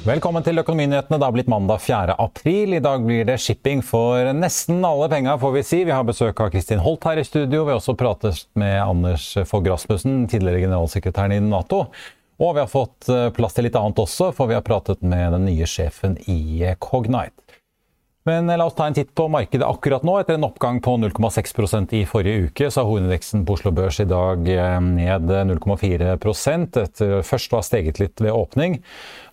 Velkommen til Økonominyhetene. Det har blitt mandag 4. april. I dag blir det shipping for nesten alle penga, får vi si. Vi har besøk av Kristin Holt her i studio. Vi har også pratet med Anders Fogh Rasmussen, tidligere generalsekretæren i Nato. Og vi har fått eh, plass til litt annet også, for vi har pratet med den nye sjefen i Cognite. Men la oss ta en titt på markedet akkurat nå. Etter en oppgang på 0,6% i forrige uke, så har hovedindeksen på Oslo Børs i dag eh, ned 0,4 etter først å ha steget litt ved åpning.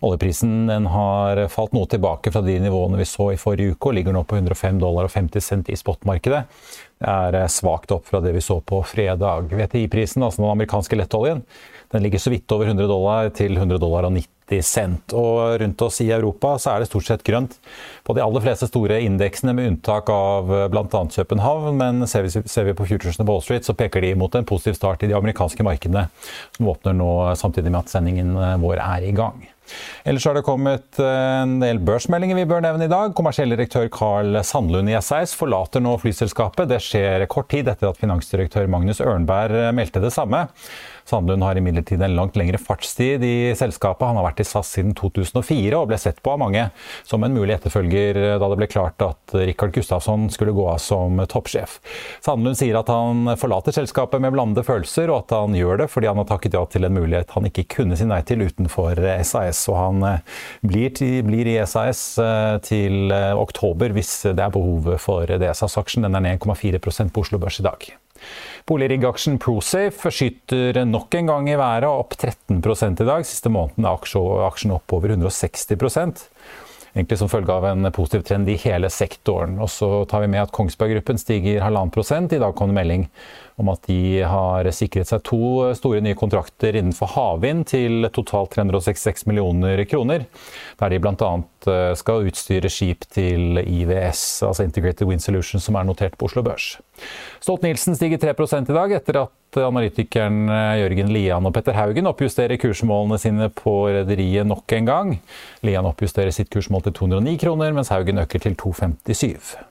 Oljeprisen har falt noe tilbake fra de nivåene vi så i forrige uke, og ligger nå på 105 dollar og 50 cent i spotmarkedet. Det er eh, svakt opp fra det vi så på fredag. VTI-prisen, altså den amerikanske lettoljen, den ligger så vidt over 100 dollar til 100 dollar og 90 cent. Og rundt oss i Europa så er det stort sett grønt på de aller fleste store indeksene, med unntak av bl.a. København. Men ser vi, ser vi på futuresene på Wall Street, så peker de mot en positiv start i de amerikanske markedene, som åpner nå samtidig med at sendingen vår er i gang. Ellers har det kommet en del børsmeldinger vi bør nevne i dag. Kommersiell direktør Carl Sandlund i SAS forlater nå flyselskapet. Det skjer kort tid etter at finansdirektør Magnus Ørnberg meldte det samme. Sandlund har imidlertid en langt lengre fartstid i selskapet. Han har vært i SAS siden 2004 og ble sett på av mange som en mulig etterfølger da det ble klart at Rikard Gustafsson skulle gå av som toppsjef. Sandlund sier at han forlater selskapet med blandede følelser, og at han gjør det fordi han har takket ja til en mulighet han ikke kunne si nei til utenfor SAS. Og han blir, til, blir i SAS eh, til eh, oktober hvis det er behovet for det. SAS-aksjen er ned 1,4 på Oslo Børs i dag. Boligriggaksjen Prosafe skyter nok en gang i været, opp 13 i dag. Siste måneden er aksjen opp over 160% Egentlig som følge av en positiv trend i hele sektoren. Og så tar vi med at Kongsberg Gruppen stiger halvannen prosent. I dag kom det melding om at de har sikret seg to store nye kontrakter innenfor havvind til totalt 366 millioner kroner. Der de bl.a. Eh, skal utstyre skip til IVS, altså Integrated Wind Solutions, som er notert på Oslo Børs. Stolt-Nielsen stiger 3 i dag, etter at analytikeren eh, Jørgen Lian og Petter Haugen oppjusterer kursmålene sine på rederiet nok en gang. Lian oppjusterer sitt kursmål til 209 kroner, mens Haugen øker til 257.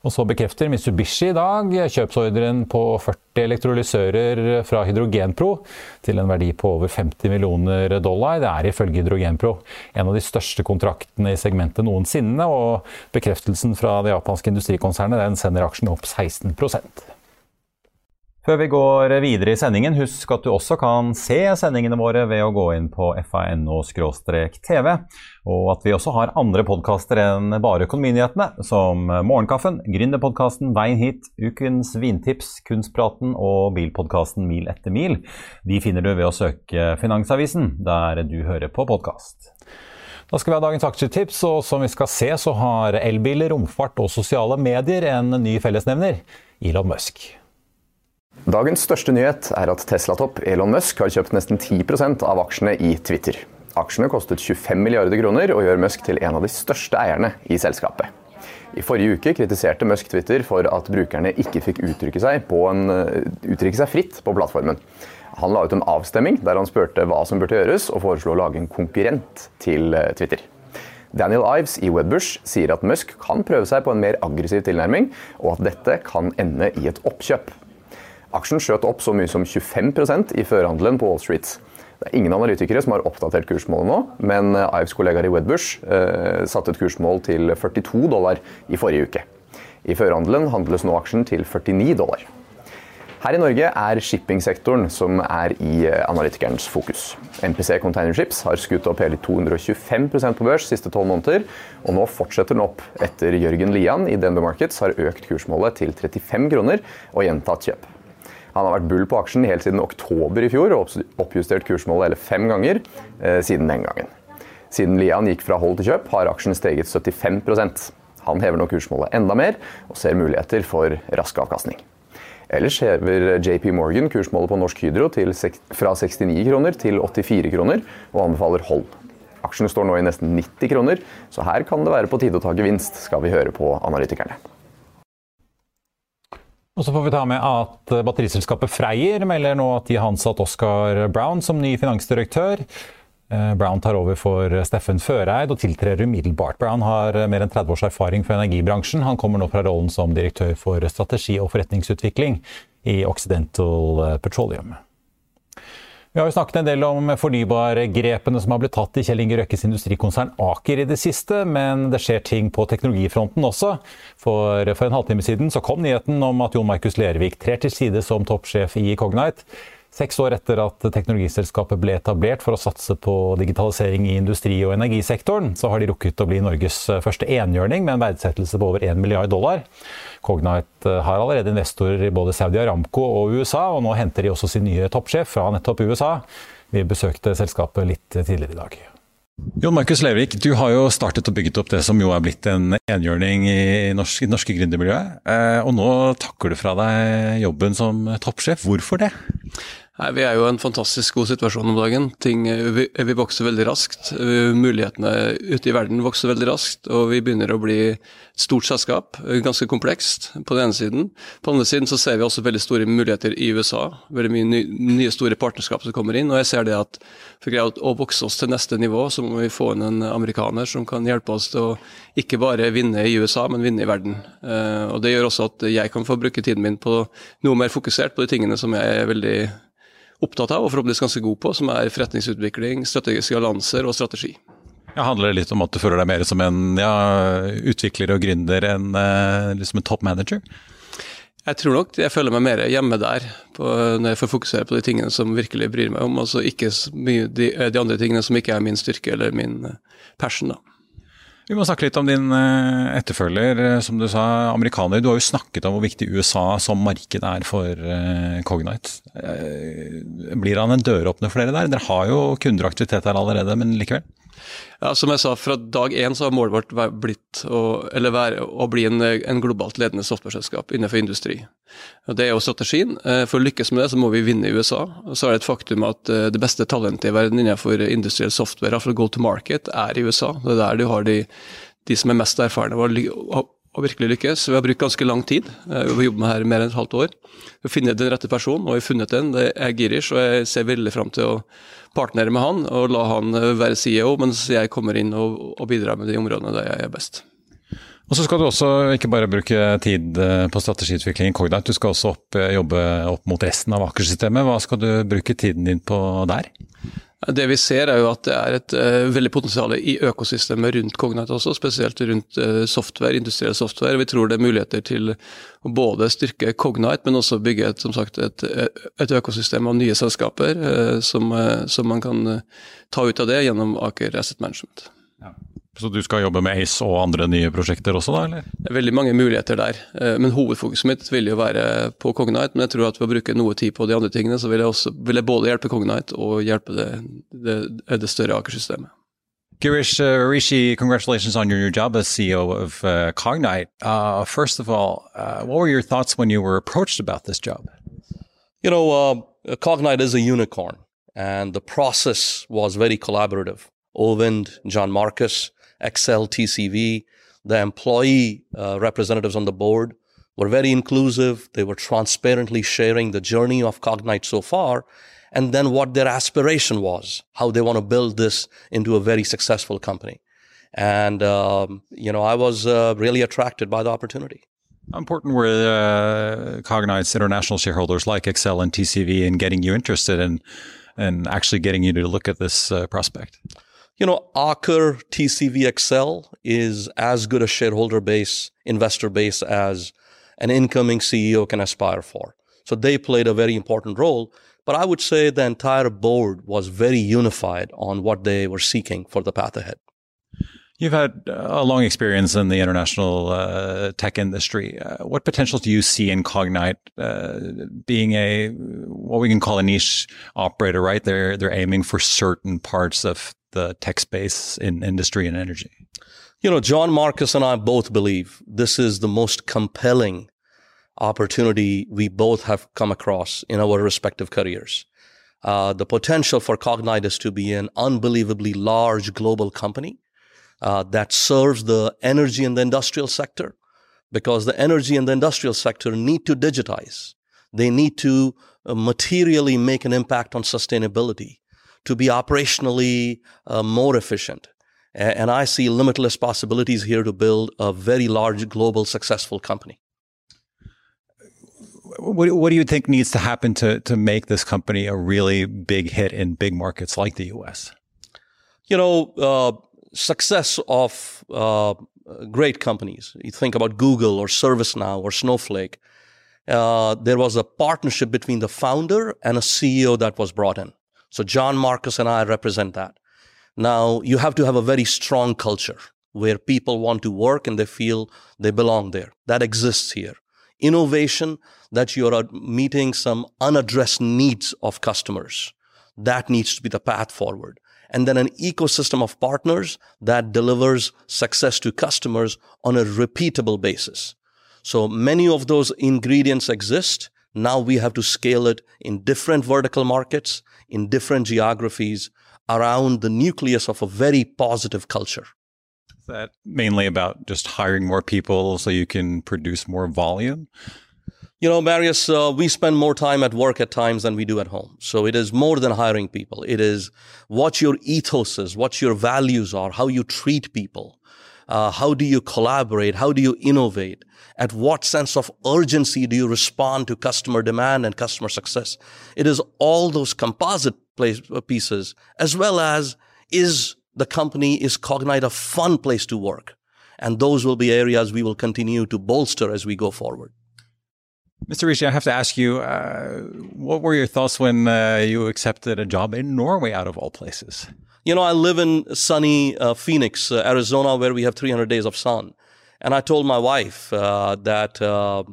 Og så bekrefter Mitsubishi i dag kjøpsordren på 40 elektrolysører fra Hydrogenpro til en verdi på over 50 millioner dollar. Det er ifølge Hydrogenpro en av de største kontraktene i segmentet noensinne, og bekreftelsen fra det japanske industrikonsernet den sender aksjen opp 16 før vi går videre i sendingen, husk at du også kan se sendingene våre ved å gå inn på fano-tv, og at vi også har andre podkaster enn bare Økonominyhetene, som Morgenkaffen, Gründerpodkasten Veien hit, Ukens vintips, Kunstpraten og bilpodkasten Mil etter mil. De finner du ved å søke Finansavisen, der du hører på podkast. Da skal vi ha dagens aksjetips, og som vi skal se, så har elbiler, romfart og sosiale medier en ny fellesnevner Elon Musk. Dagens største nyhet er at Tesla-topp Elon Musk har kjøpt nesten 10% av aksjene i Twitter. Aksjene kostet 25 milliarder kroner og gjør Musk til en av de største eierne i selskapet. I forrige uke kritiserte Musk Twitter for at brukerne ikke fikk uttrykke seg, en, eh, uttrykke seg fritt på plattformen. Han la ut en avstemming der han spurte hva som burde gjøres, og foreslo å lage en konkurrent til eh, Twitter. Daniel Ives i Wedbush sier at Musk kan prøve seg på en mer aggressiv tilnærming, og at dette kan ende i et oppkjøp. Aksjen skjøt opp så mye som 25% i førhandelen på Wall Street. Det er ingen analytikere som har oppdatert kursmålet nå, men Ives kollegaer i Wedbush eh, satte et kursmål til 42 dollar i forrige uke. I førhandelen handles nå aksjen til 49 dollar. Her i Norge er shippingsektoren som er i analytikerens analytikernes fokus. MPC Containerships har skutt opp hele 225% på børs siste tolv måneder, og nå fortsetter den opp etter Jørgen Lian i DNB Markets har økt kursmålet til 35 kroner og gjentatt kjøp. Han har vært bull på aksjen helt siden oktober i fjor og oppjustert kursmålet hele fem ganger eh, siden den gangen. Siden Lian gikk fra hold til kjøp, har aksjen steget 75% Han hever nå kursmålet enda mer og ser muligheter for rask avkastning. Ellers hever JP Morgan kursmålet på Norsk Hydro til, fra 69 kroner til 84 kroner, og anbefaler hold. Aksjene står nå i nesten 90 kroner, så her kan det være på tide å ta gevinst, skal vi høre på analytikerne. Og så får vi ta med at Batteriselskapet Freyr melder nå at de har ansatt Oscar Brown som ny finansdirektør. Eh, Brown tar over for Steffen Føreid og tiltrer umiddelbart. Brown har mer enn 30 års erfaring fra energibransjen. Han kommer nå fra rollen som direktør for strategi og forretningsutvikling i Occidental eh, Petroleum. Vi har jo snakket en del om fornybargrepene som har blitt tatt i Kjell Inge Røkkes industrikonsern Aker i det siste, men det skjer ting på teknologifronten også. For, for en halvtime siden så kom nyheten om at Jon Markus Lervik trer til side som toppsjef i Cognite. Seks år etter at teknologiselskapet ble etablert for å satse på digitalisering i industri- og energisektoren, så har de rukket å bli Norges første enhjørning med en verdsettelse på over 1 milliard dollar. Cognite eh, har allerede investorer i både Saudi Aramco og USA, og nå henter de også sin nye toppsjef fra nettopp USA. Vi besøkte selskapet litt tidligere i dag. Jon Markus Levik, du har jo startet og bygget opp det som jo er blitt en enhjørning i norsk, norske gründermiljøet. Eh, og nå takker du fra deg jobben som toppsjef. Hvorfor det? Nei, Vi er jo i en fantastisk god situasjon om dagen. Ting, vi, vi, vokser veldig raskt. Mulighetene ute i verden vokser veldig raskt, og vi begynner å bli et stort selskap. Ganske komplekst på den ene siden. På den andre siden så ser vi også veldig store muligheter i USA. Veldig mye nye, nye store partnerskap som kommer inn. Og jeg ser det at for å, å vokse oss til neste nivå, så må vi få inn en amerikaner som kan hjelpe oss til å ikke bare vinne i USA, men vinne i verden. Og Det gjør også at jeg kan få bruke tiden min på noe mer fokusert på de tingene som jeg er veldig opptatt av, og forhåpentligvis ganske god på, som er forretningsutvikling, strategiske allianser og strategi. Ja, handler det litt om at du føler deg mer som en ja, utvikler og gründer enn eh, liksom en top manager? Jeg tror nok jeg føler meg mer hjemme der, på, når jeg får fokusere på de tingene som virkelig bryr meg om, altså ikke de, de andre tingene som ikke er min styrke eller min eh, passion. da. Vi må snakke litt om din eh, etterfølger, eh, som du sa, amerikaner. Du har jo snakket om hvor viktig USA som marked er for eh, Cognite. Blir han en døråpner for dere der? Dere har jo kunderaktivitet der allerede, men likevel? Ja, Som jeg sa, fra dag én så har målet vårt blitt å, være, å bli en, en, globalt ledende software-selskap innenfor industri. Og Det er jo strategien. Eh, for å lykkes med det, så må vi vinne i USA. Og så er det et faktum at eh, det beste talentet i verden innenfor industriell software, iallfall go to market, er i USA. Det er der du har de, de som er mest erfarne og virkelig lykkes. Vi har brukt ganske lang tid, eh, vi har jobbet med her mer enn et halvt år. Vi har funnet den rette personen, og vi har funnet den. Det er Girish, og jeg ser veldig fram til å partnere med han og la han eh, være CEO, mens jeg kommer inn og, og bidrar med de områdene der jeg er best. Og så skal du også ikke bare bruke tid eh, på strategiutvikling i Cognite, du skal også opp, jobbe opp mot resten av Aker-systemet. Hva skal du bruke tiden din på der? Det vi ser er jo at det er et uh, veldig potensial i økosystemet rundt Cognite også, spesielt rundt uh, software, industriell software. Vi tror det er muligheter til å både styrke Cognite, men også bygge et, sagt, et, et økosystem av nye selskaper uh, som, som, man kan ta ut av det gjennom Aker Asset Management. Så du skal jobbe med ACE og andre nye prosjekter også, da? eller? Det er veldig mange muligheter der. Eh, men hovedfokuset mitt vil jo være på Cognite. Men jeg tror at ved å bruke noe tid på de andre tingene, så vil jeg, også, vil jeg både hjelpe Cognite og hjelpe det, det, det større Aker-systemet. Girish uh, Rishi, congratulations on your new job as CEO of uh, Cognite. Uh, first of all, uh, what were your thoughts when you were approached about this job? You know, uh, Cognite is a unicorn, and the process was very collaborative. Ovind, John Marcus, Excel TCV. The employee uh, representatives on the board were very inclusive. They were transparently sharing the journey of Cognite so far and then what their aspiration was, how they want to build this into a very successful company. And, um, you know, I was uh, really attracted by the opportunity. How important were uh, Cognite's international shareholders like Excel and TCV in getting you interested in, and actually getting you to look at this uh, prospect? You know, Aker TCV XL is as good a shareholder base, investor base as an incoming CEO can aspire for. So they played a very important role. But I would say the entire board was very unified on what they were seeking for the path ahead. You've had a long experience in the international uh, tech industry. Uh, what potential do you see in Cognite uh, being a what we can call a niche operator? Right, they're they're aiming for certain parts of the tech space in industry and energy. You know, John Marcus and I both believe this is the most compelling opportunity we both have come across in our respective careers. Uh, the potential for Cognite is to be an unbelievably large global company uh, that serves the energy and the industrial sector because the energy and the industrial sector need to digitize. They need to uh, materially make an impact on sustainability to be operationally uh, more efficient. And I see limitless possibilities here to build a very large global successful company. What, what do you think needs to happen to, to make this company a really big hit in big markets like the US? You know, uh, success of uh, great companies. You think about Google or ServiceNow or Snowflake. Uh, there was a partnership between the founder and a CEO that was brought in. So John Marcus and I represent that. Now you have to have a very strong culture where people want to work and they feel they belong there. That exists here. Innovation that you are uh, meeting some unaddressed needs of customers. That needs to be the path forward and then an ecosystem of partners that delivers success to customers on a repeatable basis. So many of those ingredients exist. Now we have to scale it in different vertical markets, in different geographies around the nucleus of a very positive culture. Is that mainly about just hiring more people so you can produce more volume? You know, Marius, uh, we spend more time at work at times than we do at home. So it is more than hiring people. It is what your ethos is, what your values are, how you treat people. Uh, how do you collaborate? How do you innovate? At what sense of urgency do you respond to customer demand and customer success? It is all those composite place, uh, pieces, as well as is the company, is Cognite a fun place to work? And those will be areas we will continue to bolster as we go forward. Mr. Rishi, I have to ask you, uh, what were your thoughts when uh, you accepted a job in Norway, out of all places? You know, I live in sunny uh, Phoenix, uh, Arizona, where we have 300 days of sun. And I told my wife uh, that uh,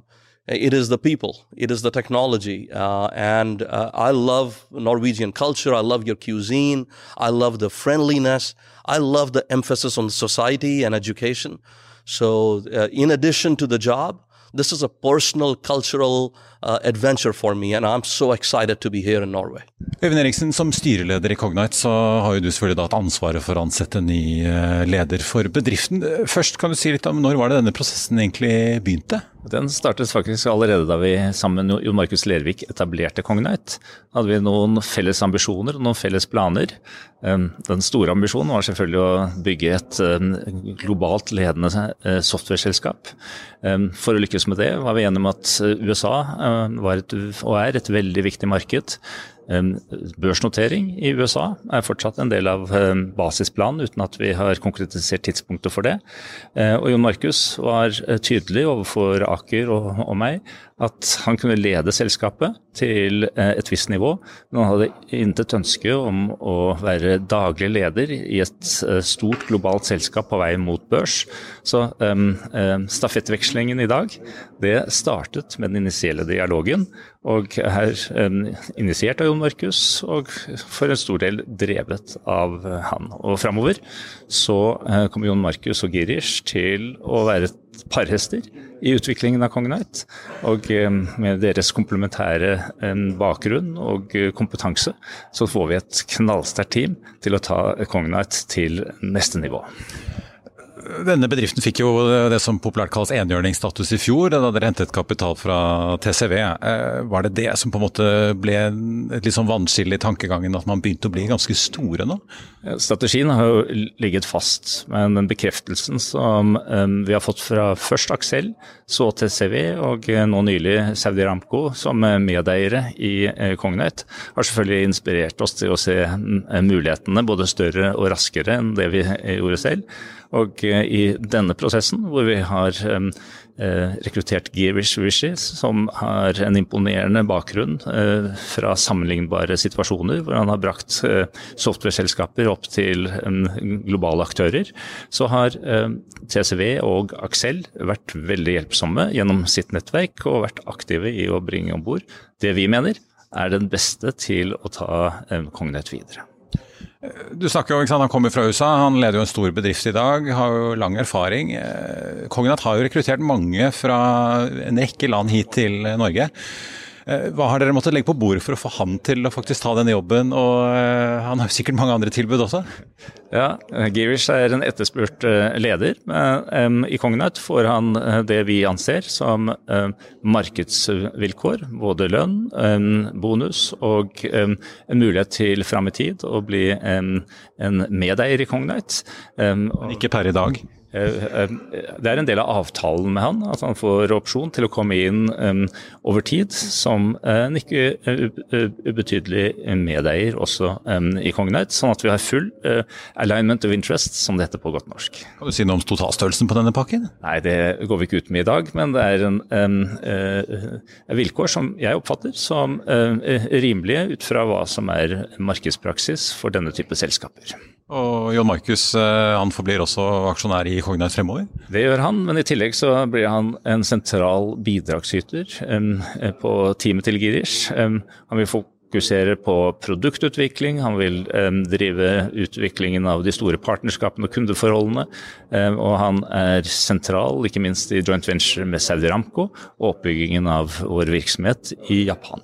it is the people, it is the technology. and I love Norwegian culture. I love your cuisine. I love the friendliness. I love the emphasis on society and education. So, in addition to the job, this is a personal, cultural uh, adventure for me, and I'm so excited to be here in Norway. Øyvind Eriksen, som styreleder i Cognite, så har jo du selvfølgelig da et ansvaret for å ansette ny eh, leder for bedriften. Først kan du si litt om når var det denne prosessen egentlig begynte? Den startet faktisk allerede da vi sammen med Jon Markus Lervik etablerte Cognite. Da hadde vi noen felles ambisjoner og noen felles planer. Ehm, den store ambisjonen var selvfølgelig å bygge et ehm, globalt ledende eh, software-selskap. Ehm, for å lykkes med det var vi enige om at eh, USA var et, og er et veldig viktig marked. Børsnotering i USA er fortsatt en del av basisplanen, uten at vi har konkretisert tidspunktet for det. Eh, og Jon Markus var eh, tydelig overfor Aker og, og meg at han kunne lede selskapet til eh, et visst nivå, men han hadde intet ønske om å være daglig leder i et stort globalt selskap på vei mot børs. Så um, stafettvekslingen i dag, det startet med den initielle dialogen, og er um, initiert av Jon Markus, og for en stor del drevet av han. Og framover så uh, kommer Jon Markus og Girish til å være parhester i utviklingen av Cognite. Og eh, med deres komplementære eh, bakgrunn og eh, kompetanse, så får vi et knallsterkt team til å ta Cognite til neste nivå. Denne bedriften fikk jo det som populært kalles enhjørningsstatus i fjor, da dere hentet kapital fra TCV. Eh, var det det som på en måte ble et litt sånn vannskille i tankegangen, at man begynte å bli ganske store nå? Strategien har jo ligget fast, men den bekreftelsen som vi har fått fra først Aksel, så TCV og nå nylig Saudi Ramco som medeiere i Kongenøyt, har selvfølgelig inspirert oss til å se mulighetene både større og raskere enn det vi gjorde selv. Og eh, i denne prosessen, hvor vi har eh, rekruttert Girish Rishi, som har en imponerende bakgrunn eh, fra sammenlignbare situasjoner, hvor han har brakt software-selskaper opp til globale aktører, så har TCV og Axel vært veldig hjelpsomme gjennom sitt nettverk og vært aktive i å bringe om bord det vi mener er den beste til å ta Cognite videre. Du snakker jo, ikke Han kommer fra USA, han leder jo en stor bedrift i dag, har jo lang erfaring. Kognat har jo rekruttert mange fra en rekke land hit til Norge. Eh, hva har dere måttet legge på bordet for å få han til å faktisk ta denne jobben? Og eh, han har jo sikkert mange andre tilbud også? Ja, Girish er en etterspurt eh, leder. I Cognite får han det vi anser som markedsvilkår. Både lønn, bonus og en mulighet til fram i tid å bli en medeier i. Men ikke per i dag? Eh, eh, det er en del av avtalen med han at han får opsjon til å komme inn over tid som en ikke ubetydelig medeier også i Kongenheit, sånn at vi har full alignment of interest, som det heter på godt norsk. Kan du si noe om totalstørrelsen på denne pakken? Nei, det går vi ikke ut med i dag, men det er en, en, en vilkår som jeg oppfatter som rimelige ut fra hva som er markedspraksis for denne type selskaper. Og John Markus eh, han forblir også aksjonær i Cognite fremover? Det gjør han, men i tillegg så blir han en sentral bidragsyter um, på teamet til Girish. Um, han vil fokusere på produktutvikling, han vil um, drive utviklingen av de store partnerskapene og kundeforholdene. og han er sentral, ikke minst i joint venture med Saudi Ramco og oppbyggingen av vår virksomhet i Japan.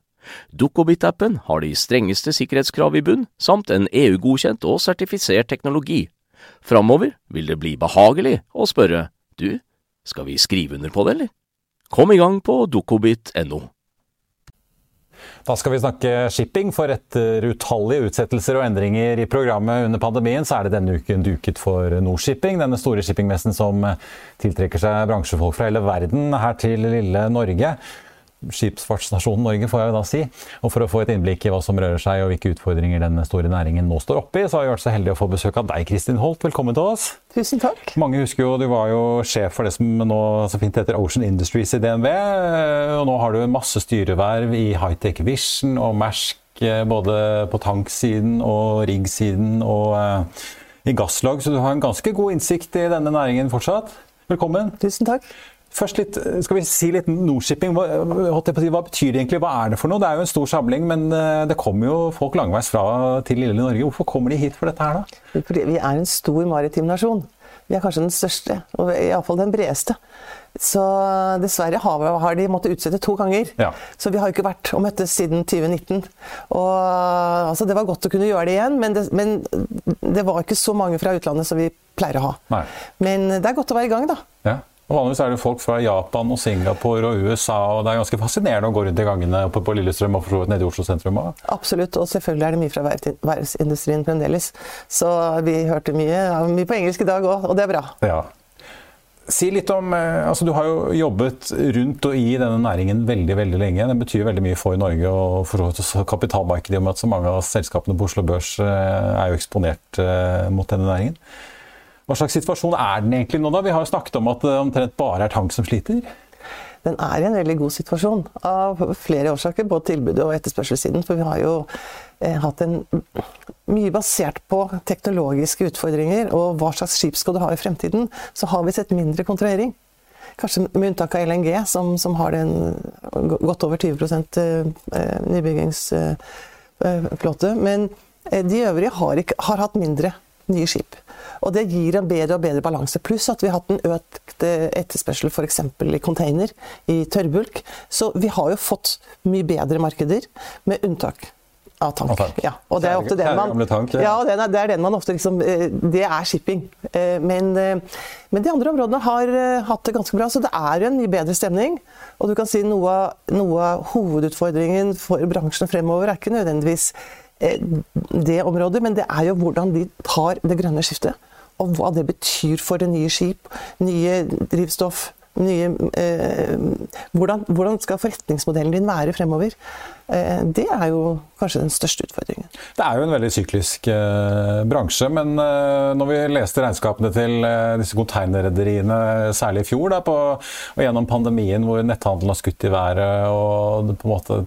Dukkobit-appen har de strengeste sikkerhetskrav i bunn, samt en EU-godkjent og sertifisert teknologi. Framover vil det bli behagelig å spørre du, skal vi skrive under på det, eller? Kom i gang på dukkobit.no. Da skal vi snakke shipping. For etter utallige utsettelser og endringer i programmet under pandemien, så er det denne uken duket for Nordshipping, denne store shippingmessen som tiltrekker seg bransjefolk fra hele verden her til lille Norge skipsfartsnasjonen Norge, får jeg jo da si. Og for å få et innblikk i hva som rører seg og hvilke utfordringer denne store næringen nå står oppi, så har vi vært så heldige å få besøk av deg, Kristin Holt. Velkommen til oss. Tusen takk. Mange husker jo du var jo sjef for det som nå så fint heter Ocean Industries i DNV. Og nå har du masse styreverv i Hightech Vision og Mersk, eh, både på tanksiden og riggsiden og uh, i gasslag, så du har en ganske god innsikt i denne næringen fortsatt. Velkommen. Tusen takk. Først litt, skal vi si litt Nordshipping. Hva, hva, betyr det egentlig? Hva er det for noe? Det er jo en stor samling, men eh, det kommer jo folk langveis fra til lille Norge. Hvorfor kommer de hit for dette her, da? Fordi vi er en stor maritim nasjon. Vi er kanskje den største, og iallfall den bredeste. Så dessverre har, har de måttet utsette to ganger. Ja. Så vi har ikke vært og møttes siden 2019. Og altså, Det var godt å kunne gjøre det igjen, men det, men det var ikke så mange fra utlandet som vi pleier å ha. Nei. Men det er godt å være i gang, da. Ja. Og Vanligvis er det folk fra Japan og Singapore og USA, og det er ganske fascinerende å gå rundt i gangene oppe på Lillestrøm og for nede i Oslo sentrum òg. Absolutt, og selvfølgelig er det mye fra verftsindustrien fremdeles. Så vi hørte mye, mye på engelsk i dag òg, og det er bra. Ja. Si litt om, eh, altså Du har jo jobbet rundt og i denne næringen veldig veldig lenge. Den betyr veldig mye for Norge og for kapitalmarkedet, i og med at så mange av selskapene på Oslo Børs eh, er jo eksponert eh, mot denne næringen. Hva slags situasjon er den egentlig nå, da? Vi har jo snakket om at det omtrent bare er tank som sliter. Den er i en veldig god situasjon av flere årsaker, både tilbudet og etterspørselssiden. For vi har jo eh, hatt en mye basert på teknologiske utfordringer og hva slags skip skal du ha i fremtiden, så har vi sett mindre kontrahering. Kanskje med unntak av LNG, som, som har den godt over 20 eh, nybyggingsflåte. Men eh, de øvrige har, ikke, har hatt mindre nye skip. Og det gir en bedre og bedre balanse. Pluss at vi har hatt en økt etterspørsel f.eks. i container, i tørrbulk. Så vi har jo fått mye bedre markeder, med unntak av tank. tank. Ja, og det er ofte den man, tank, ja. ja, det er, den man ofte liksom eh, Det er shipping. Eh, men, eh, men de andre områdene har hatt det ganske bra, så det er en mye bedre stemning. Og du kan si noe, noe av hovedutfordringen for bransjen fremover er ikke nødvendigvis det området, men det er jo hvordan de tar det grønne skiftet og hva det betyr for det nye skip, nye drivstoff. Nye, eh, hvordan, hvordan, skal forretningsmodellen din være fremover? Eh, det er jo kanskje den største utfordringen. Det er jo en veldig syklisk eh, bransje, men eh, når vi leste regnskapene til eh, disse konteinerrederiene, særlig i fjor, da, på, og gjennom pandemien hvor netthandelen har skutt i været og på en måte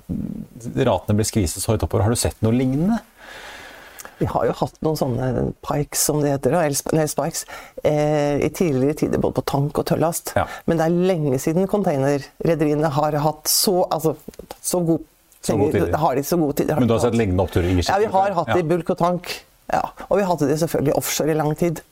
ratene blir skviset så høyt oppover, har du sett noe lignende? Vi har jo hatt noen sånne pikes, som det heter, eller spikes, eh, i tidligere tider både på tank og tøllast. Ja. Men det er lenge siden containerrederiene har hatt så, altså, så god så god tid. Har de så god tid. Men du har sett lignende oppturer i skipet? Ja, vi har hatt det i bulk og tank. Ja. Og vi hadde det selvfølgelig offshore i lang tid.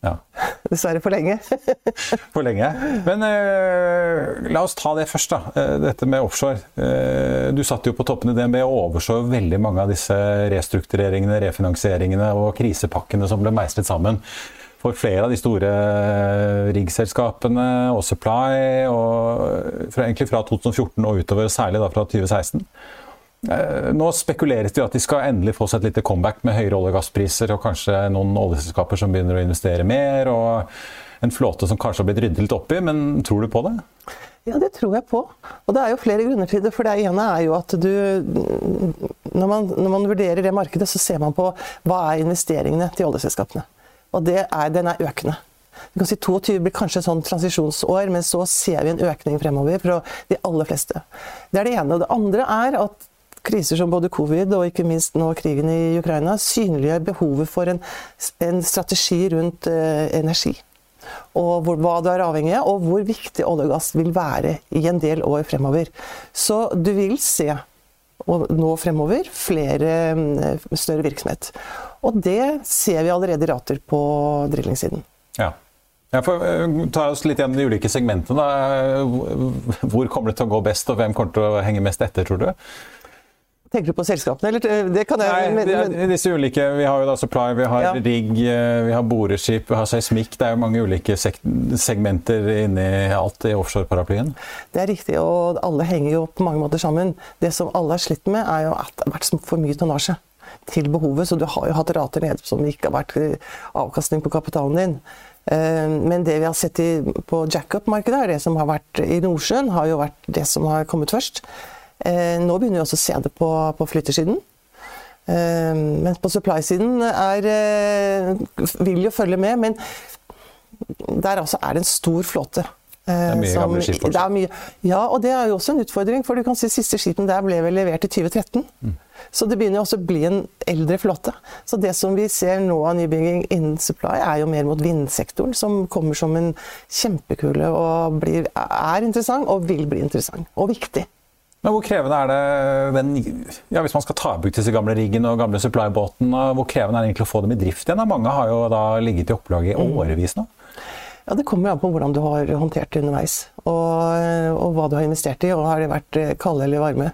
Ja. Dessverre for lenge. for lenge. Men uh, la oss ta det først, da. Eh, dette med offshore. Uh, du satt jo på toppen i DNB og overså veldig mange av disse restruktureringene, refinansieringene og krisepakkene som ble meistret sammen. For flere av de store riggselskapene og Supply, og fra, egentlig fra 2014 og utover, særlig da fra 2016. Nå spekuleres det i at de skal endelig få seg et lite comeback med høyere olje- og gasspriser, og kanskje noen oljeselskaper som begynner å investere mer, og en flåte som kanskje har blitt ryddet litt opp i. Men tror du på det? Ja, det tror jeg på. Og det er jo flere grunner til det. For det ene er jo at du når man, når man vurderer det markedet, så ser man på hva er investeringene til oljeselskapene. Og det er, den er økende. Du kan si 22 blir kanskje et sånn transisjonsår, men så ser vi en økning fremover for de aller fleste. Det er det ene. Og det andre er at kriser som både covid og ikke minst nå krigen i Ukraina synliggjør behovet for en, en strategi rundt eh, energi. Og hvor, hva du er avhengig av, og hvor viktig olje og gass vil være i en del år fremover. Så du vil se og nå fremover flere eh, større virksomhet. Og det ser vi allerede i rater på drillingssiden. Ja. Jeg for, eh, ta oss litt gjennom de ulike segmentene. Hvor kommer det til å gå best, og hvem kommer til å henge mest etter, tror du? Tenker du på selskapene, eller? Det kan jeg Nei, men, disse ulike, Vi har jo da Supply, vi har ja. rigg, eh, vi har boreskip, vi har seismikk. Det er jo mange ulike segmenter inni alt i offshore-paraplyen. Det er riktig, og alle henger jo på mange måter sammen. Det som alle har slitt med, er jo at det har vært for mye tonnasje til behovet. Så du har jo hatt rater nede som ikke har vært avkastning på kapitalen din. Eh, men det vi har sett på jackup-markedet, det som har vært i Nordsjøen, har jo vært det som har kommet først. Eh, nå begynner vi også å se det på, på flyttersiden. Eh, men på supply-siden eh, vil jo følge med. Men der også er det en stor flåte. Det er mye som, gamle skip fortsatt. Ja, og det er jo også en utfordring. For du kan si siste skipen der ble vel levert i 2013. Mm. Så det begynner også å bli en eldre flåte. Så det som vi ser nå av nybygging innen supply, er jo mer mot vindsektoren, som kommer som en kjempekule og blir, er interessant og vil bli interessant. Og viktig. Men hvor krevende er det den, ja, Hvis man skal ta i bruk disse gamle riggene og gamle supply-båtene, hvor krevende er det egentlig å få dem i drift igjen? Mange har jo da ligget i opplag i mm. årevis nå. Ja, Det kommer an på hvordan du har håndtert det underveis. Og, og hva du har investert i. og Har det vært kalde eller varme?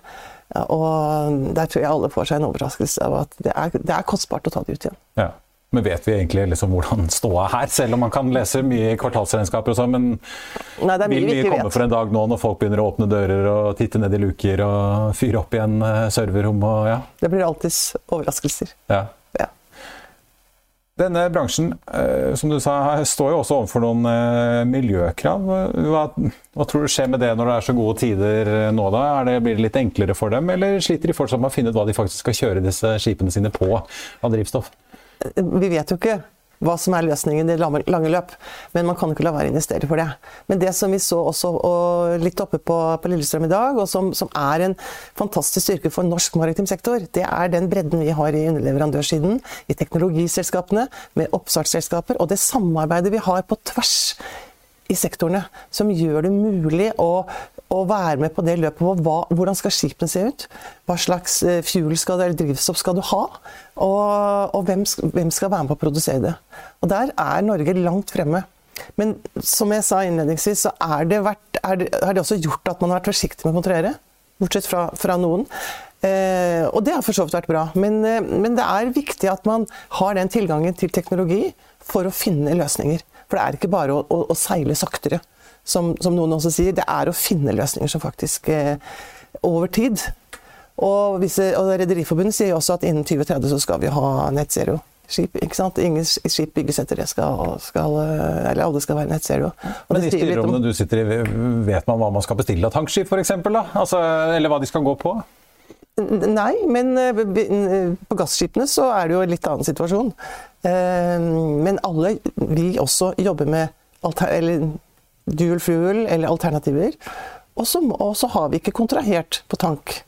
Ja, og Der tror jeg alle får seg en overraskelse av at det er, det er kostbart å ta det ut igjen. Ja. Men vet vi egentlig liksom hvordan ståa er her, selv om man kan lese mye i kvartalsregnskaper og sånn? Men Nei, mye vil mye komme vet. for en dag nå når folk begynner å åpne dører og titte ned i luker og fyre opp igjen eh, serverrom og ja? Det blir alltids overraskelser. ja. Ja. Denne bransjen eh, som du sa, står jo også overfor noen eh, miljøkrav. Hva, hva tror du skjer med det når det er så gode tider nå? da? Er det, blir det litt enklere for dem, eller sliter de fortsatt med å finne ut hva de faktisk skal kjøre disse skipene sine på av drivstoff? Vi vet jo ikke hva som er løsningen i det lange løp, men man kan ikke la være å investere for det. Men det som vi så også og litt oppe på, på Lillestrøm i dag, og som, som er en fantastisk styrke for norsk maritim sektor, det er den bredden vi har i underleverandørsiden, i teknologiselskapene, med oppstartsselskaper, og det samarbeidet vi har på tvers i sektorene, som gjør det mulig å, å være med på det løpet hva, hvordan skal skipene se ut? Hva slags eh, fuel skal eller drivstoff skal du ha? Og, og hvem, hvem skal være med på å produsere det? Og Der er Norge langt fremme. Men som jeg sa innledningsvis, så er det, det, har det også gjort at man har vært forsiktig med å kontrollere, Bortsett fra, fra noen. Eh, og det har for så vidt vært bra. Men, eh, men det er viktig at man har den tilgangen til teknologi for å finne løsninger. For det er ikke bare å, å, å seile saktere, som, som noen også sier. Det er å finne løsninger som faktisk eh, over tid. Og, og Rederiforbundet sier jo også at innen 2030 så skal vi ha nett zero. Skip, ikke sant? Ingen skip bygges etter det skal, skal eh, Eller alle skal være net zero. Og Men om- styrerommene du sitter i, vet man hva man skal bestille av tankskip f.eks.? Altså, eller hva de skal gå på? Nei, men eh, på gasskipene så er det jo en litt annen situasjon. Men alle vi også jobber med dual fuel eller alternativer. Og så har vi ikke kontrahert på tank.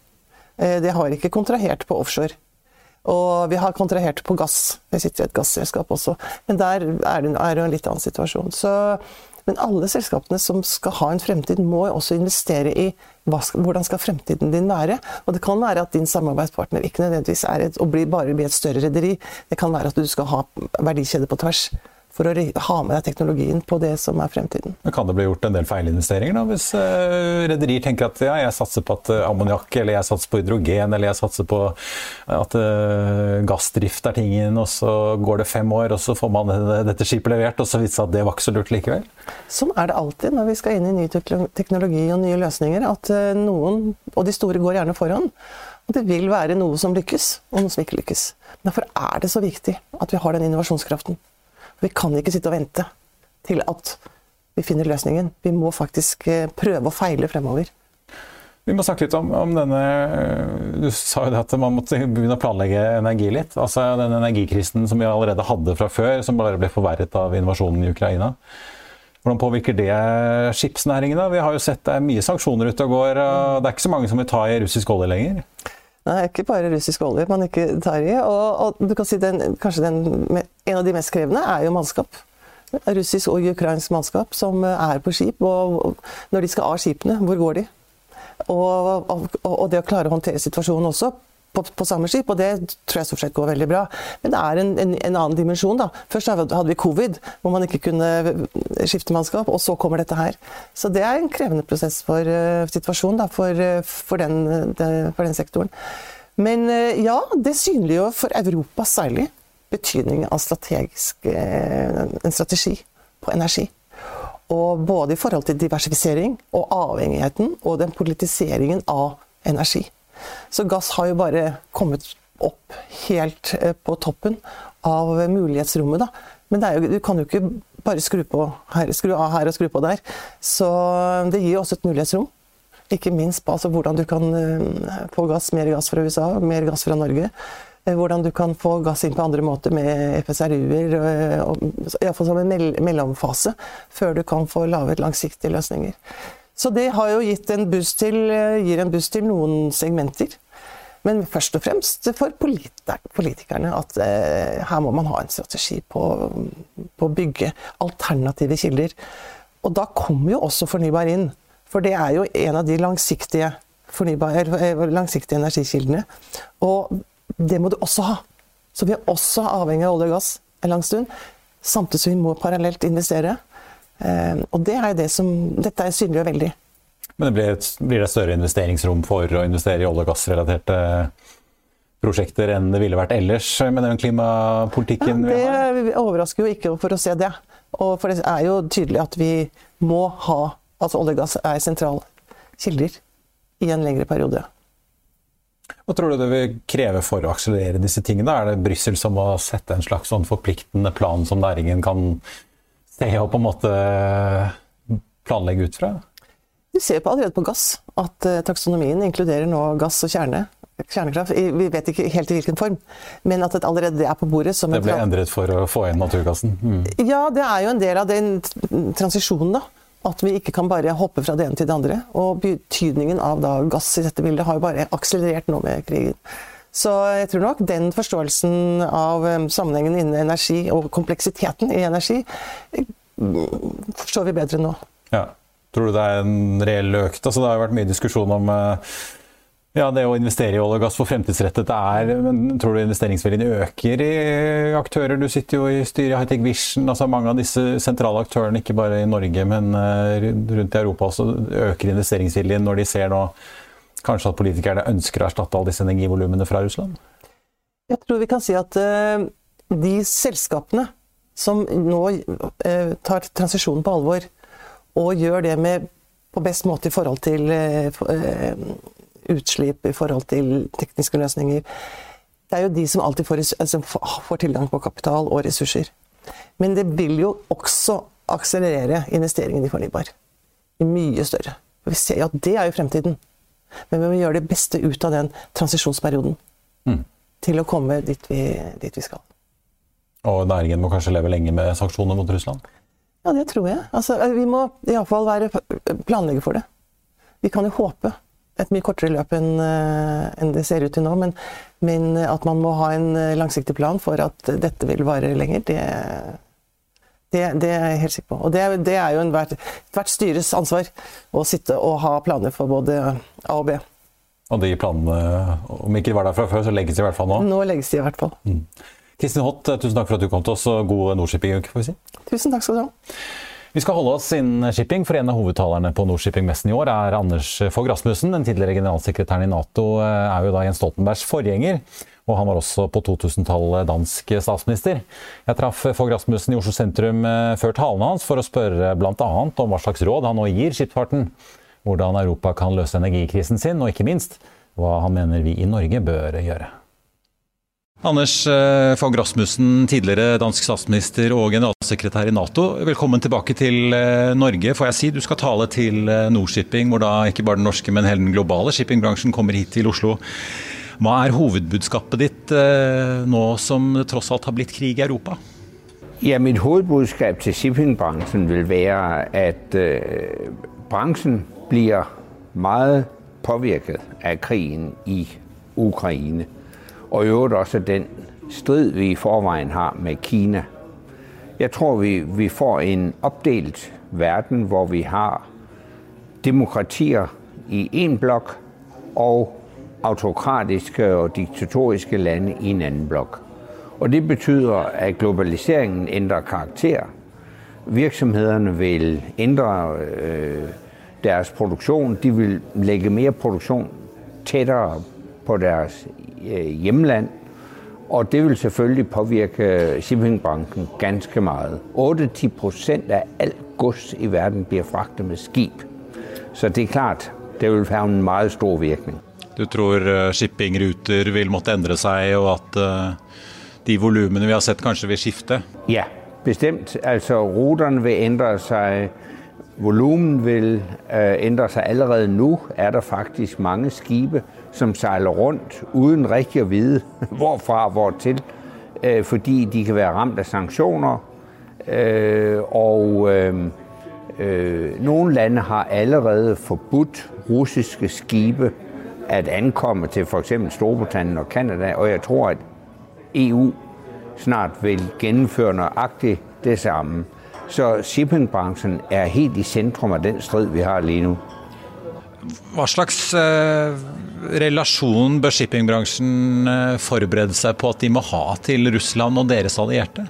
Eh, Det har ikke kontrahert på offshore. Og vi har kontrahert på gass. Vi sitter i et gasselskap også. Men der er det, det en litt annen situasjon. Så, men alle selskapene som skal ha en fremtid, må også investere i hva hvordan skal fremtiden din være. Og det kan være at din samarbeidspartner ikke nødvendigvis er et, og blir bare bli et større rederi. Det kan være at du skal ha verdikjede på tvers for å ha med deg teknologien på det som er fremtiden. Men Kan det bli gjort en del feilinvesteringer da, hvis uh, rederier tenker at ja, jeg satser på at uh, ammoniakk, eller jeg satser på hydrogen, eller jeg satser på at uh, gassdrift er tingen, og så går det fem år, og så får man dette skipet levert, og så viser det seg at det var ikke så lurt likevel? Sånn er det alltid når vi skal inn i ny teknologi og nye løsninger, at noen, og de store går gjerne foran. Og det vil være noe som lykkes, og noe som ikke lykkes. Derfor er det så viktig at vi har den innovasjonskraften. Vi kan ikke sitte og vente til at vi finner løsningen. Vi må faktisk eh, prøve å feile fremover. Vi må snakke litt om, om denne Du sa jo det at man måtte begynne å planlegge energi litt. Altså den energikrisen som vi allerede hadde fra før, som bare ble forverret av invasjonen i Ukraina. Hvordan påvirker det skipsnæringen? da? Vi har jo sett det er mye sanksjoner ute og går. og Det er ikke så mange som vil ta i russisk olje lenger. Nei, ikke bare russisk olje man ikke tar i. Og, og du kan si den, kanskje den, en av de mest krevende er jo mannskap. Russisk og ukrainsk mannskap som eh, er på skip. Og når de skal av skipene, hvor går de? Og, og, og det å klare å håndtere situasjonen også på, på samme skip, og det tror jeg stort sett går veldig bra. Men det er en, en, en annen dimensjon. da. Først hadde vi covid, hvor man ikke kunne skifte mannskap, og så kommer dette her. Så det er en krevende prosess for uh, situasjonen da, for, uh, for, den, de, for den sektoren. Men uh, ja, det synliggjør for Europa særlig betydningen av strategisk, eh, en strategi på energi. Og både i forhold til diversifisering og avhengigheten og den politiseringen av energi. Så gass har jo bare kommet opp helt eh, på toppen av mulighetsrommet, da. Men jo, du kan jo ikke bare skru, her, skru av her og skru på der. Så det gir jo også et mulighetsrom. Ikke minst på altså, hvordan du kan eh, få gass, mer gass fra USA, mer gass fra Norge. Eh, Hvordan du kan få gass inn på andre måter med FSRU-er, eh, iallfall som en mellomfase, før du kan få laget langsiktige løsninger. Så det har jo gitt en boost til, eh, gir en boost til noen segmenter. Men først og fremst for politikerne at eh, her må man ha en strategi på, å bygge alternative kilder. Og da kommer jo også fornybar inn. For det er jo en av de langsiktige, langsiktige energikildene. Og det må du også ha. Så vi er også avhengig av olje og gass en lang stund. Samtidig som vi må parallelt investere. Eh, og det er det som Dette synliggjør veldig. Men det blir, et, blir det større investeringsrom for å investere i olje- og gassrelaterte prosjekter enn det ville vært ellers med den klimapolitikken ja, vi har? Det overrasker jo ikke for å se det. Og for det er jo tydelig at vi må ha Altså olje og gass er sentrale kilder i en lengre periode. Hva tror du det vil kreve for å akselerere disse tingene? Er det Brussel som må sette en slags sånn forpliktende plan som næringen kan se og på en måte planlegge ut fra? Vi ser på allerede på gass at uh, taksonomien inkluderer nå gass og kjerne. Kjernekraft. Vi vet ikke helt i hvilken form, men at det allerede er på bordet. det ble endret for å få inn naturgassen? Mm. Ja, det er jo en del av den transisjonen, da. At vi ikke kan bare hoppe fra det ene til det andre. Og betydningen av da gass i dette bildet har jo bare akselerert nå med krigen. Så jeg tror nok den forståelsen av um, sammenhengen innen energi og kompleksiteten i energi mm, forstår vi bedre nå. Ja. Tror du det er en reell økt? Altså, det har jo vært mye diskusjon om uh, ja, det å investere i olje og gass for fremtidsrettet er men Tror du investeringsverdien øker i aktører? Du sitter jo i styret i Hightech Vision. altså Mange av disse sentrale aktørene, ikke bare i Norge, men eh, rundt i Europa også, øker investeringsviljen når de ser nå kanskje at politikerne ønsker å erstatte alle disse energivolumene fra Russland? Jeg tror vi kan si at uh, de selskapene som nå uh, tar transisjonen på alvor, og gjør det med, på best måte i forhold til uh, utslipp, i forhold til tekniske løsninger. Det er jo de som alltid får, altså, får tilgang på kapital og ressurser. Men det vil jo også akselerere investeringen i fornybar. Mye større. For vi ser jo at det er jo fremtiden. Men vi må gjøre det beste ut av den transisjonsperioden. Mm. Til å komme dit vi, dit vi, skal. Og næringen må kanskje leve lenge med sanksjoner mot Russland? Ja, det tror jeg. Altså, vi må iallfall planlegge for det. Vi kan jo håpe et mye kortere løp enn, eh, enn det ser ut til nå. Men, men, at man må ha en eh, langsiktig plan for at dette vil vare lenger, det, det, det er jeg helt sikker på. Og det, det er jo ethvert hvert styres ansvar å sitte og ha planer for både A og B. Og de planene, om ikke de var der fra før, så legges de i hvert fall nå? Nå legges de i hvert fall. Mm. Kristin Hott, tusen takk for at du kom til oss, og god Nordshipping-uke, får vi si. Tusen takk skal du ha. Vi skal holde oss innen shipping, for en av hovedtalerne på Nordshipping-messen i år er Anders Fogh Rasmussen. Den tidligere generalsekretæren i Nato er jo da Jens Stoltenbergs forgjenger. Og han var også på 2000-tallet dansk statsminister. Jeg traff Fogh Rasmussen i Oslo sentrum eh, før talene hans for å spørre bl.a. om hva slags råd han nå gir skipsfarten. Hvordan Europa kan løse energikrisen sin, og ikke minst hva han mener vi i Norge bør gjøre. Anders eh, Fogh Rasmussen, tidligere dansk statsminister og generalsekretær i Nato. Velkommen tilbake til eh, Norge. Får jeg si, Du skal tale til Nordshipping, hvor da ikke bare den norske, men hele den globale shippingbransjen kommer hit til Oslo. Hva er hovedbudskapet ditt nå som det tross alt har blitt krig i Europa? Ja, Mitt hovedbudskap til shippingbransjen vil være at uh, bransjen blir meget påvirket av krigen i Ukraina og i øvrigt også den strid, vi i forveien har med Kina. Jeg tror, vi, vi får en oppdelt verden, hvor vi har demokratier i en blok og autokratiske og diktatoriske lande i en annen blok. Og det betyder, at globaliseringen ændrer karakter. Virksomhetene vil ændre øh, deres produksjon. De vil lægge mer produksjon tættere på deres øh, hjemland. Og det vil selvfølgelig påvirke shippingbransjen ganske mye. 8-10 procent af alt gods i verden blir fragtet med skib. Så det er klart, det vil ha en veldig stor virkning. Du tror øh, shippingruter vil måtte endre seg, og at øh, de volumene vi har sett kanskje vil skifte? Ja, bestemt. Altså ruterne vil endre seg. Volumen vil øh, endre seg. Allerede nå er det faktisk mange skibe som seiler rundt uden riktig å vite hvorfra og hvortil, til, fordi de kan være ramt av sanktioner. Øh, og noen land har allerede forbudt russiske skibe at ankomme til eksempel Storbritannien og Kanada, og jeg tror, at EU snart vil gennemføre nøjagtigt det samme. Så shippingbranchen er helt i sentrum av den strid, vi har lige nu. Hva slags eh, relasjon bør shippingbransjen eh, forberede seg på at de må ha til Russland og deres allierte?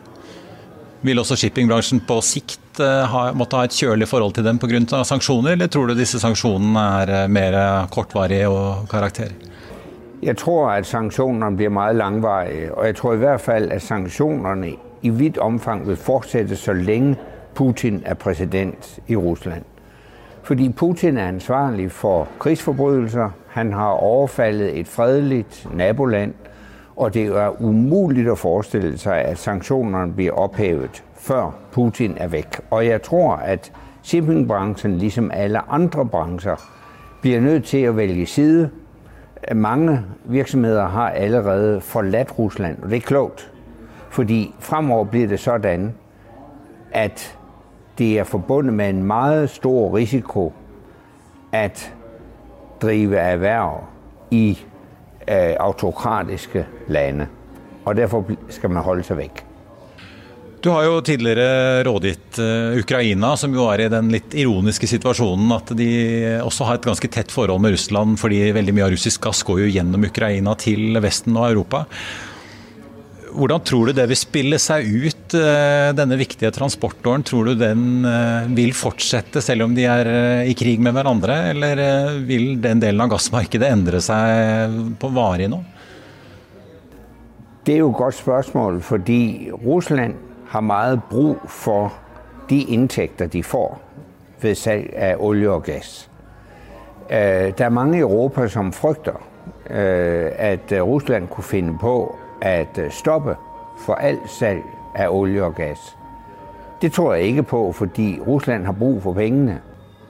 Vil også shippingbransjen på sikt litt, måtte ha et kjølig forhold til dem pga. sanksjoner, eller tror du disse sanksjonene er mer kortvarige og karakter? Jeg tror at sanksjonene blir meget langvarige, og jeg tror i hvert fall at sanksjonene i vidt omfang vil fortsette så lenge Putin er president i Russland. Fordi Putin er ansvarlig for krigsforbrydelser. Han har overfallet et fredeligt naboland, og det er umulig å forestille seg at sanksjonene blir ophævet, før Putin er væk. Og jeg tror, at shippingbranchen, ligesom alle andre brancher, bliver nødt til at vælge side. Mange virksomheder har allerede forladt Rusland, og det er klogt. Fordi fremover bliver det sådan, at det er forbundet med en meget stor risiko at drive erhverv i øh, autokratiske lande. Og derfor skal man holde seg vekk. Du har jo tidligere rådgitt uh, Ukraina, som jo er i den litt ironiske situasjonen at de også har et ganske tett forhold med Russland, fordi veldig mye av russisk gass går jo gjennom Ukraina til Vesten og Europa. Hvordan tror du det vil spille seg ut, eh, denne viktige transportåren? Tror du den eh, vil fortsette selv om de er eh, i krig med hverandre, eller vil den delen av gassmarkedet endre seg på varig nå? Det er jo et godt spørsmål, fordi Russland har meget brug for de inntekter de får ved salg av olje og gass. Det er mange i Europa som frykter at Russland kunne finne på at øh, stoppe for alt salg av olje og gass. Det tror jeg ikke på, fordi Russland har brug for pengene.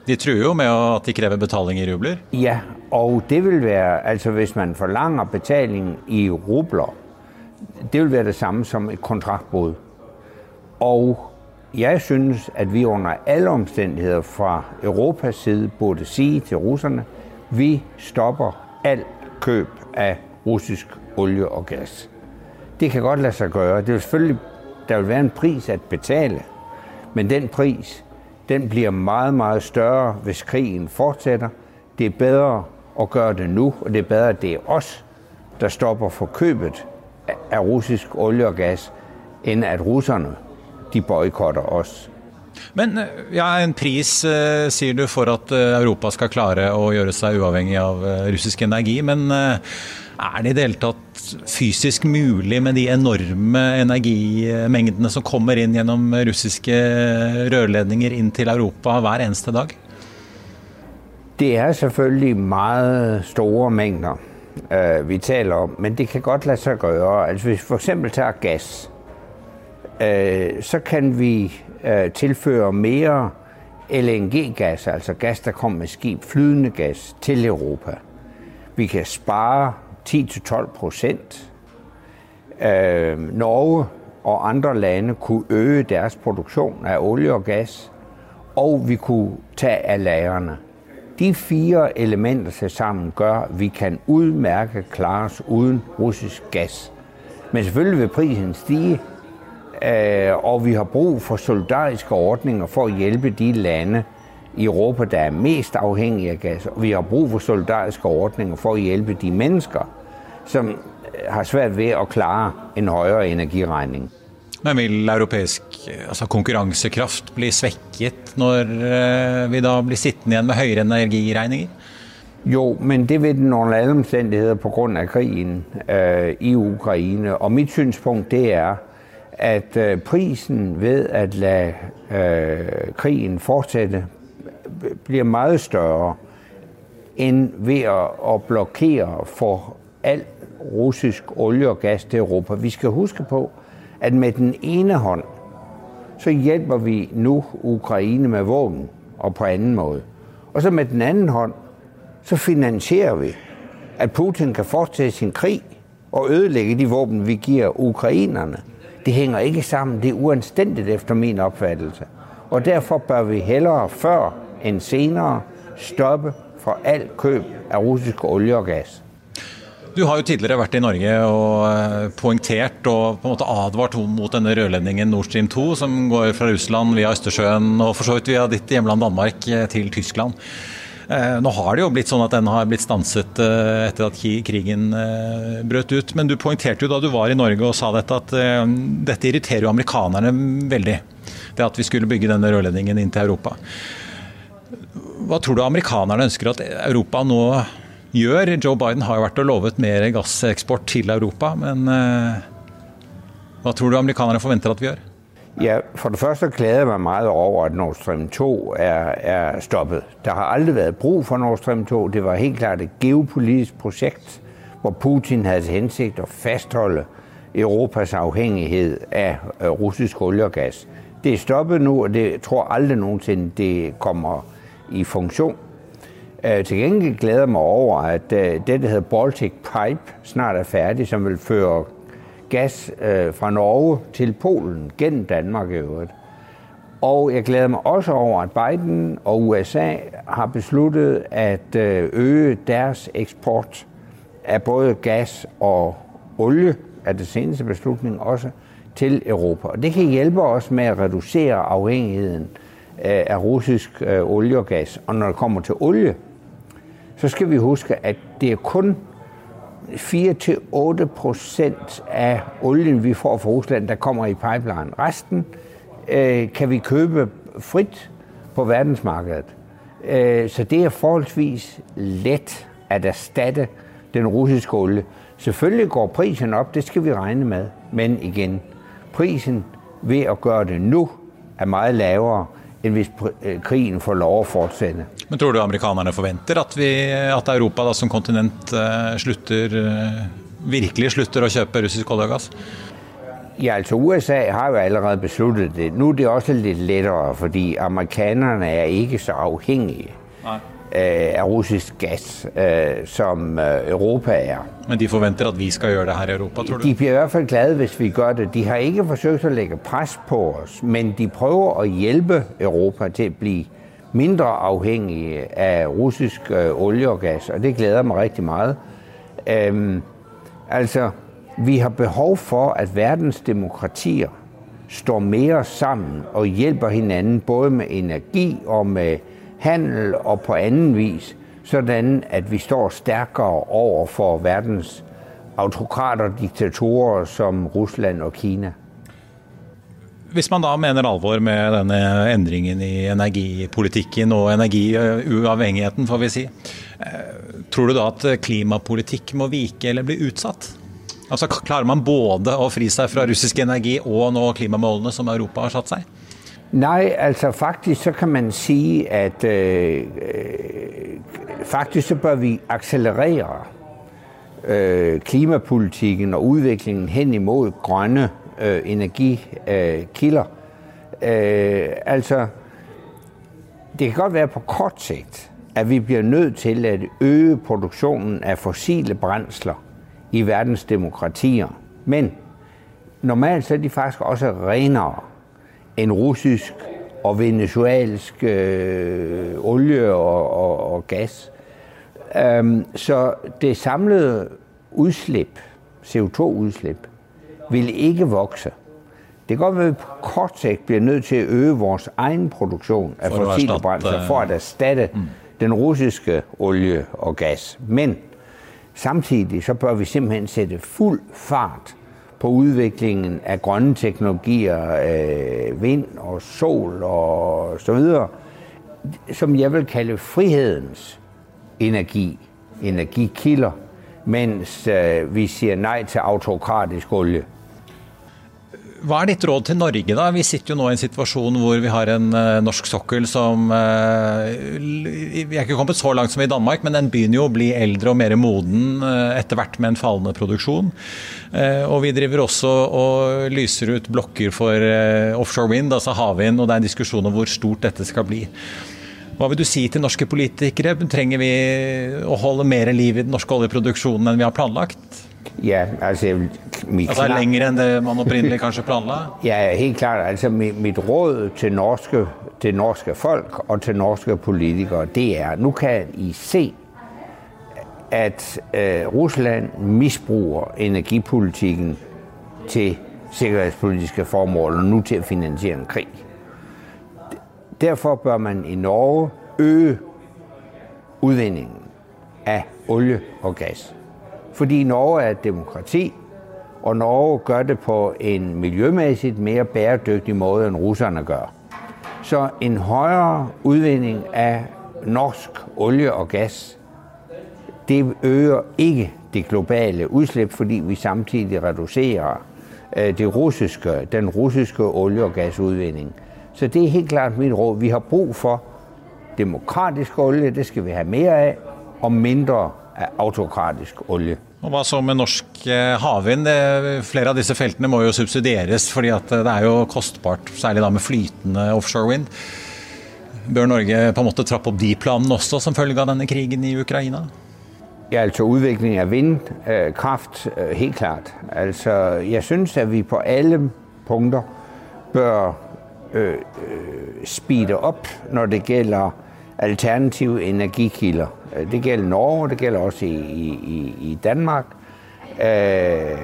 De truer jo med at de krever betaling i rubler? Ja, og det vil være Altså hvis man forlanger betaling i rubler, det vil være det samme som et kontraktbrud. Og jeg synes at vi under alle omstendigheter fra Europas side burde si til russerne vi stopper alt køb av russisk olje og gass. Det kan godt lade sig gøre. Det vil selvfølgelig, der vil være en pris at betale, men den pris, den bliver meget, større, hvis krigen fortsætter. Det er bedre at gøre det nu, og det er bedre, at det er os, der stopper for købet af russisk olie og gas, end at russerne de boykotter oss. Men øh, ja, en pris, øh, sier du, for at øh, Europa skal klare å gjøre seg uavhengig av russisk energi. Men er det i det hele tatt fysisk mulig med de enorme energimengdene som kommer inn gjennom russiske rørledninger inn til Europa hver eneste dag? Det er selvfølgelig meget store mengder vi taler om, men det kan godt lade seg gjøre. Altså hvis vi f.eks. tar gass, så kan vi øh, tilføre mer LNG-gass, altså gass der kommer med skip, flydende gass, til Europa. Vi kan spare 10-12 procent. Øh, Norge og andre lande kunne øge deres produksjon av olje og gass, og vi kunne ta av lagrene. De fire elementer til sammen gjør at vi kan utmerket klare oss uten russisk gass. Men selvfølgelig vil prisen stige, øh, og vi har brug for solidariske ordninger for å hjelpe de lande i Europa der er mest avhengige av gass. Og vi har brug for solidariske ordninger for å hjelpe de mennesker som har svært ved å klare en høyere energiregning. Men vil europeisk altså konkurransekraft bli svekket når eh, vi da blir sittende igjen med høyere energiregninger? Jo, men det vil den under alle omstendigheter pga. krigen øh, i Ukraina. Og mitt synspunkt det er at øh, prisen ved å la øh, krigen fortsette blir mye større enn ved å, å blokkere for al russisk olje og gass til Europa. Vi skal huske på, at med den ene hånd så hjelper vi nu Ukraine med våben og på anden måde. Og så med den anden hånd så finansierer vi, at Putin kan fortsætte sin krig og ødelægge de våben, vi giver ukrainerne. Det hænger ikke sammen. Det er uanstændigt efter min opfattelse. Og derfor bør vi hellere før end senere stoppe for alt køb af russisk olie og gas. Du har jo tidligere vært i Norge og eh, poengtert og på en måte advart mot denne rørledningen Nord Stream 2, som går fra Russland via Østersjøen og for så vidt via ditt hjemland Danmark eh, til Tyskland. Eh, nå har det jo blitt sånn at den har blitt stanset etter at krigen brøt ut. Men du poengterte jo da du var i Norge og sa dette, at dette irriterer jo amerikanerne veldig. det at vi skulle bygge denne rørledningen inn til Europa. Hva tror du amerikanerne ønsker at Europa nå gjør? Joe Biden har jo vært og lovet mer gasseksport til Europa, men eh, hva tror du amerikanerne forventer at vi gjør? Ja, For det første glæder jeg meg meget over at Nord Stream 2 er, er stoppet. Der har aldri vært brug for Nord Stream 2. Det var helt klart et geopolitisk projekt, hvor Putin hadde til hensikt å fastholde Europas avhengighet av russisk olie og gas. Det er stoppet nå, og det tror aldri noensinne det kommer i funksjon. Øh, til gengæld glæder jeg mig over, at øh, det, der hedder Baltic Pipe, snart er færdig, som vil føre gas øh, fra Norge til Polen gennem Danmark i øvrigt. Og jeg glæder mig også over, at Biden og USA har besluttet at øge deres eksport af både gas og olie, av det seneste beslutning også, til Europa. Og det kan hjælpe os med at reducere afhængigheden af russisk olie og gas. Og når det kommer til olie, så skal vi huske, at det er kun 4-8 procent av olien, vi får fra Russland, der kommer i pipeline. Resten øh, kan vi købe fritt på verdensmarkedet. Øh, så det er forholdsvis lett å erstatte den russiske olje. Selvfølgelig går prisen opp, det skal vi regne med. Men igjen, prisen ved å gjøre det nå er mye lavere, enn hvis øh, krigen får lov å fortsette. Men Tror du amerikanerne forventer at, vi, at Europa da, som kontinent uh, slutter, uh, virkelig slutter å kjøpe russisk olje og gass? Ja, altså USA har jo allerede besluttet det. Nå er det også litt lettere, fordi amerikanerne er ikke så avhengige. Nei. Øh, av russisk gass, øh, som øh, Europa er. Men de forventer at vi skal gjøre det her i Europa, tror du? De blir i hvert fall glade hvis vi gjør det. De har ikke forsøkt å legge press på oss, men de prøver å hjelpe Europa til å bli mindre avhengige av russisk olje og gass, og det gleder meg riktig mye. Um, altså, vi har behov for at verdens demokratier står mer sammen og hjelper hverandre både med energi og med handel og på anden vis, sådan at vi står sterkere over for verdens autokrater og diktatorer som Russland og Kina. Hvis man da mener alvor med denne endringen i energipolitikken og energiuavhengigheten, får vi si, eh, tror du da at klimapolitikk må vike eller bli utsatt? Altså Klarer man både å fri seg fra russisk energi og nå klimamålene som Europa har satt seg? Nej, altså faktisk så kan man sige, at øh, faktisk så bør vi accelerere øh, klimapolitikken og udviklingen hen imod grønne øh, energikilder. Øh, altså, det kan godt være på kort sigt, at vi bliver nødt til at øge produktionen af fossile brændsler i verdens demokratier. Men normalt så er de faktisk også renere en russisk og venezuelsk øh, olie og, og, og gas. Um, så det samlede udslip, CO2-udslip, vil ikke vokse. Det kan godt være, at vi på kort sigt bliver nødt til at øge vores egen produktion af fossile brændsler for at erstatte mm. den russiske olie og gas. Men samtidig så bør vi simpelthen sætte fuld fart på udviklingen af grønne teknologier, øh, vind og sol og så videre, som jeg vil kalde frihedens energi, energikilder, mens øh, vi sier nei til autokratisk olje. Hva er ditt råd til Norge, da? Vi sitter jo nå i en situasjon hvor vi har en uh, norsk sokkel som uh, Vi er ikke kommet så langt som i Danmark, men den begynner jo å bli eldre og mer moden uh, etter hvert med en fallende produksjon. og vi driver også og lyser ut blokker for offshore wind, altså havvind, og det er en diskusjon om hvor stort dette skal bli. Hva vil du si til norske politikere? Trenger vi å holde mer liv i den norske oljeproduksjonen enn vi har planlagt? Ja, altså... Mit altså det lenger enn det man opprinnelig kanskje planla? Ja, helt klart. Altså mitt råd til norske, til norske folk og til norske politikere, det er Nå kan I se at uh, Russland misbruker energipolitikken til sikkerhetspolitiske formål, og nå til å finansiere en krig. Derfor bør man i Norge øke utvinningen av olje og gass. Fordi Norge er et demokrati, Og Norge gjør det på en miljømessig mer bæredygtig måte enn russerne gjør. Så en høyere utvinning av norsk olje og gass det øker ikke det globale utslipp fordi vi samtidig reduserer øh, russiske, den russiske olje- og gassutvinning. Så det er helt klart mitt råd. Vi har brug for demokratisk olje, det skal vi ha mer av, og mindre av autokratisk olje. Og Hva så med norsk eh, havvind? Flere av disse feltene må jo subsidieres fordi at det er jo kostbart, særlig da med flytende offshore wind. Bør Norge på en måte trappe opp de planene også som følge av denne krigen i Ukraina? Ja, altså utvikling av vindkraft, øh, helt klart. Altså, jeg syns at vi på alle punkter bør øh, øh, speede opp når det gjelder alternative energikilder. Det gjelder Norge, det gjelder også i, i, i Danmark. Øh,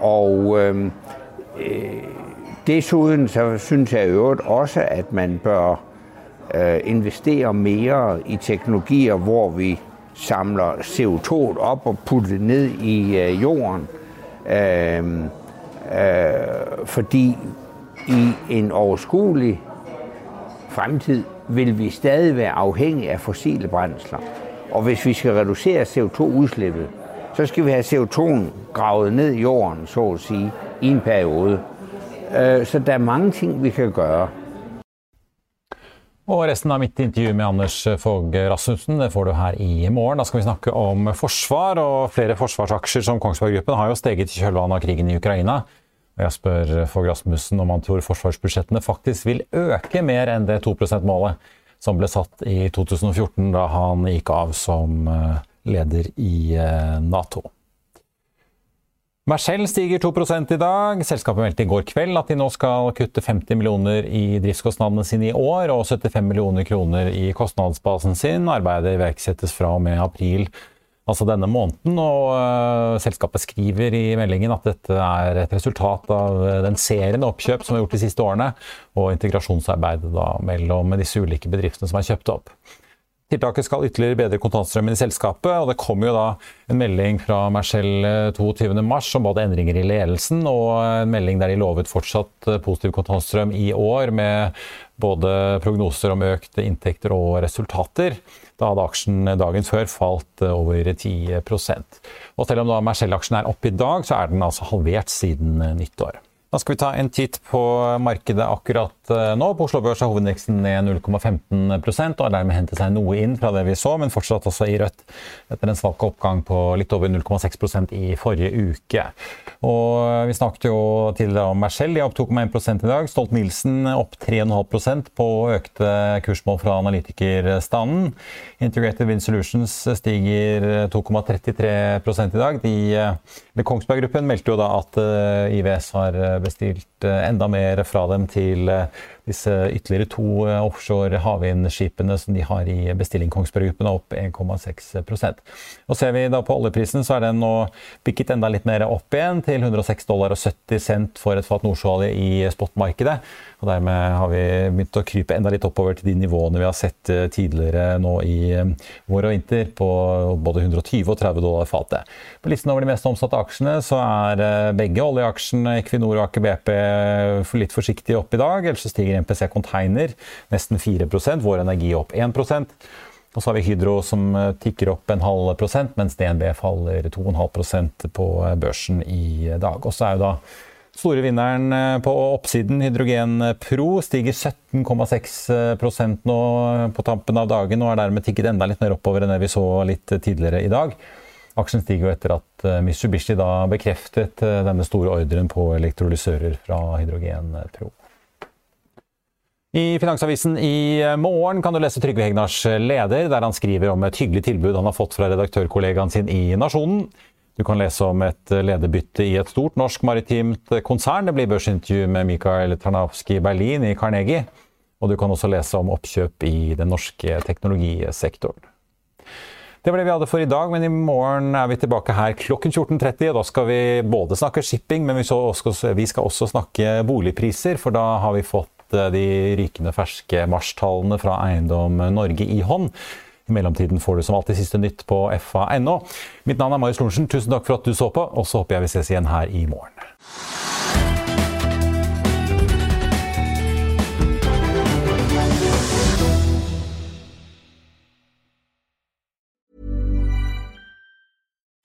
og øh, dessuten så syns jeg øvrigt også at man bør øh, investere mer i teknologier hvor vi samler CO2 opp og putter det ned i øh, jorden. Øh, øh, fordi i en overskuelig fremtid vil vi stadig være afhængige af fossile brændsler. Og hvis vi skal reducere CO2-udslippet, så skal vi have CO2'en gravet ned i jorden, så at sige, i en periode. Øh, så der er mange ting, vi kan gøre. Og resten av mitt intervju med Anders Fogh Rasmussen det får du her i morgen. Da skal vi snakke om forsvar, og flere forsvarsaksjer som Kongsberg Gruppen har jo steget i kjølvannet av krigen i Ukraina. Jeg spør Fogh Rasmussen om han tror forsvarsbudsjettene faktisk vil øke mer enn det 2 %-målet som ble satt i 2014, da han gikk av som eh, leder i eh, Nato. Mercell stiger 2 i dag. Selskapet meldte i går kveld at de nå skal kutte 50 millioner i driftskostnadene sine i år og 75 millioner kroner i kostnadsbasen sin. Arbeidet iverksettes fra og med april altså denne måneden. Og uh, selskapet skriver i meldingen at dette er et resultat av den serien oppkjøp som er gjort de siste årene, og integrasjonsarbeidet da mellom disse ulike bedriftene som er kjøpt opp. Tiltaket skal ytterligere bedre kontantstrømmen i selskapet, og det kom jo da en melding fra Mercell 22.3 om både endringer i ledelsen og en melding der de lovet fortsatt positiv kontantstrøm i år, med både prognoser om økte inntekter og resultater. Da hadde aksjen dagen før falt over 10% Og selv om da Mercell-aksjen er oppe i dag, så er den altså halvert siden nyttår. Da skal vi ta en titt på markedet akkurat eh, nå. På Oslo Børs er hovedindeksen ned 0,15% og har dermed hentet seg noe inn fra det vi så, men fortsatt også i rødt etter en svak oppgang på litt over 0,6% i forrige uke. Og Vi snakket jo tidligere om Mercell, de er opp 2,1 i dag. Stolt-Nielsen opp 3,5% på økte kursmål fra analytikerstanden. Integrated Wind Solutions stiger 2,33% i dag. De, Kongsberg Gruppen meldte jo da at eh, IVS har bestilt eh, enda mer fra dem til eh, disse ytterligere to eh, offshore havvindskipene som de har i bestilling. Kongsberg er opp 1,6% Og Ser vi da på oljeprisen, så er den nå bikket enda litt mer opp igjen, til 106 dollar og 70 cent for et fat nordsjøolje i spotmarkedet. Og Dermed har vi begynt å krype enda litt oppover til de nivåene vi har sett tidligere nå i vår og vinter, på både 120 og 30 dollar fatet. På listen over de mest omsatte aksjene så er begge oljeaksjene, Equinor og Aker BP, litt forsiktige opp i dag. ellers så stiger MPC Container nesten 4% Vår Energi opp 1% og så har vi Hydro som eh, tikker opp en halv prosent, mens DNB faller 2,5% på eh, børsen i dag. Og så er jo da store vinneren eh, på oppsiden, Hydrogen Pro, stiger 17,6 nå på tampen av dagen og er dermed tikket enda litt mer oppover enn det vi så litt tidligere i dag. Aksjen stiger jo etter at Mitsubishi da bekreftet denne store ordren på elektrolysører fra Hydrogen Pro. I Finansavisen i morgen kan du lese Trygve Hegnars leder, der han skriver om et hyggelig tilbud han har fått fra redaktørkollegaen sin i Nasjonen. Du kan lese om et lederbytte i et stort norsk maritimt konsern. Det blir børsintervju med Mikael Tarnavskij Berlin i Carnegie. Og du kan også lese om oppkjøp i den norske teknologisektoren. Det var det vi hadde for i dag, men i morgen er vi tilbake her klokken 14.30. og Da skal vi både snakke shipping, men vi skal også snakke boligpriser, for da har vi fått Eh, de rykende ferske marstallene fra Eiendom Norge i hånd. I mellomtiden får du som alltid siste nytt på fa.no. Mitt navn er Marius Lorentzen. Tusen takk for at du så på, og så håper jeg vi ses igjen her i morgen.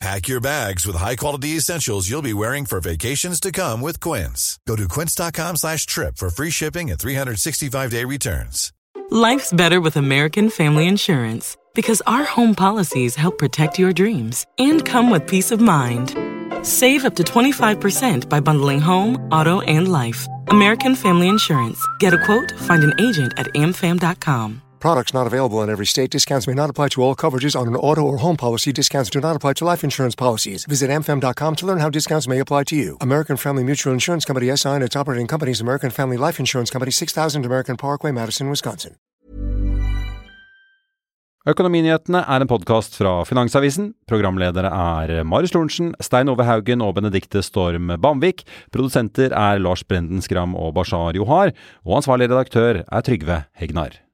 Pack your bags with high-quality essentials you'll be wearing for vacations to come with Quince. Go to quince.com slash trip for free shipping and 365-day returns. Life's better with American Family Insurance because our home policies help protect your dreams and come with peace of mind. Save up to 25% by bundling home, auto, and life. American Family Insurance. Get a quote, find an agent at amfam.com. Products not available in every state. Discounts may not apply to all coverages on an auto or home policy. Discounts do not apply to life insurance policies. Visit mfm.com to learn how discounts may apply to you. American Family Mutual Insurance Company SI and its operating companies American Family Life Insurance Company 6000 American Parkway, Madison, Wisconsin. Økonominyhetene er en podkast fra Finansavisen. Programledere er Marius Lorentzen, Stein Ove Haugen og Benedikte Storm Bamvik. Produsenter er Lars Brenden Skram og Bashar Johar. Og ansvarlig redaktør er Trygve Hegnar.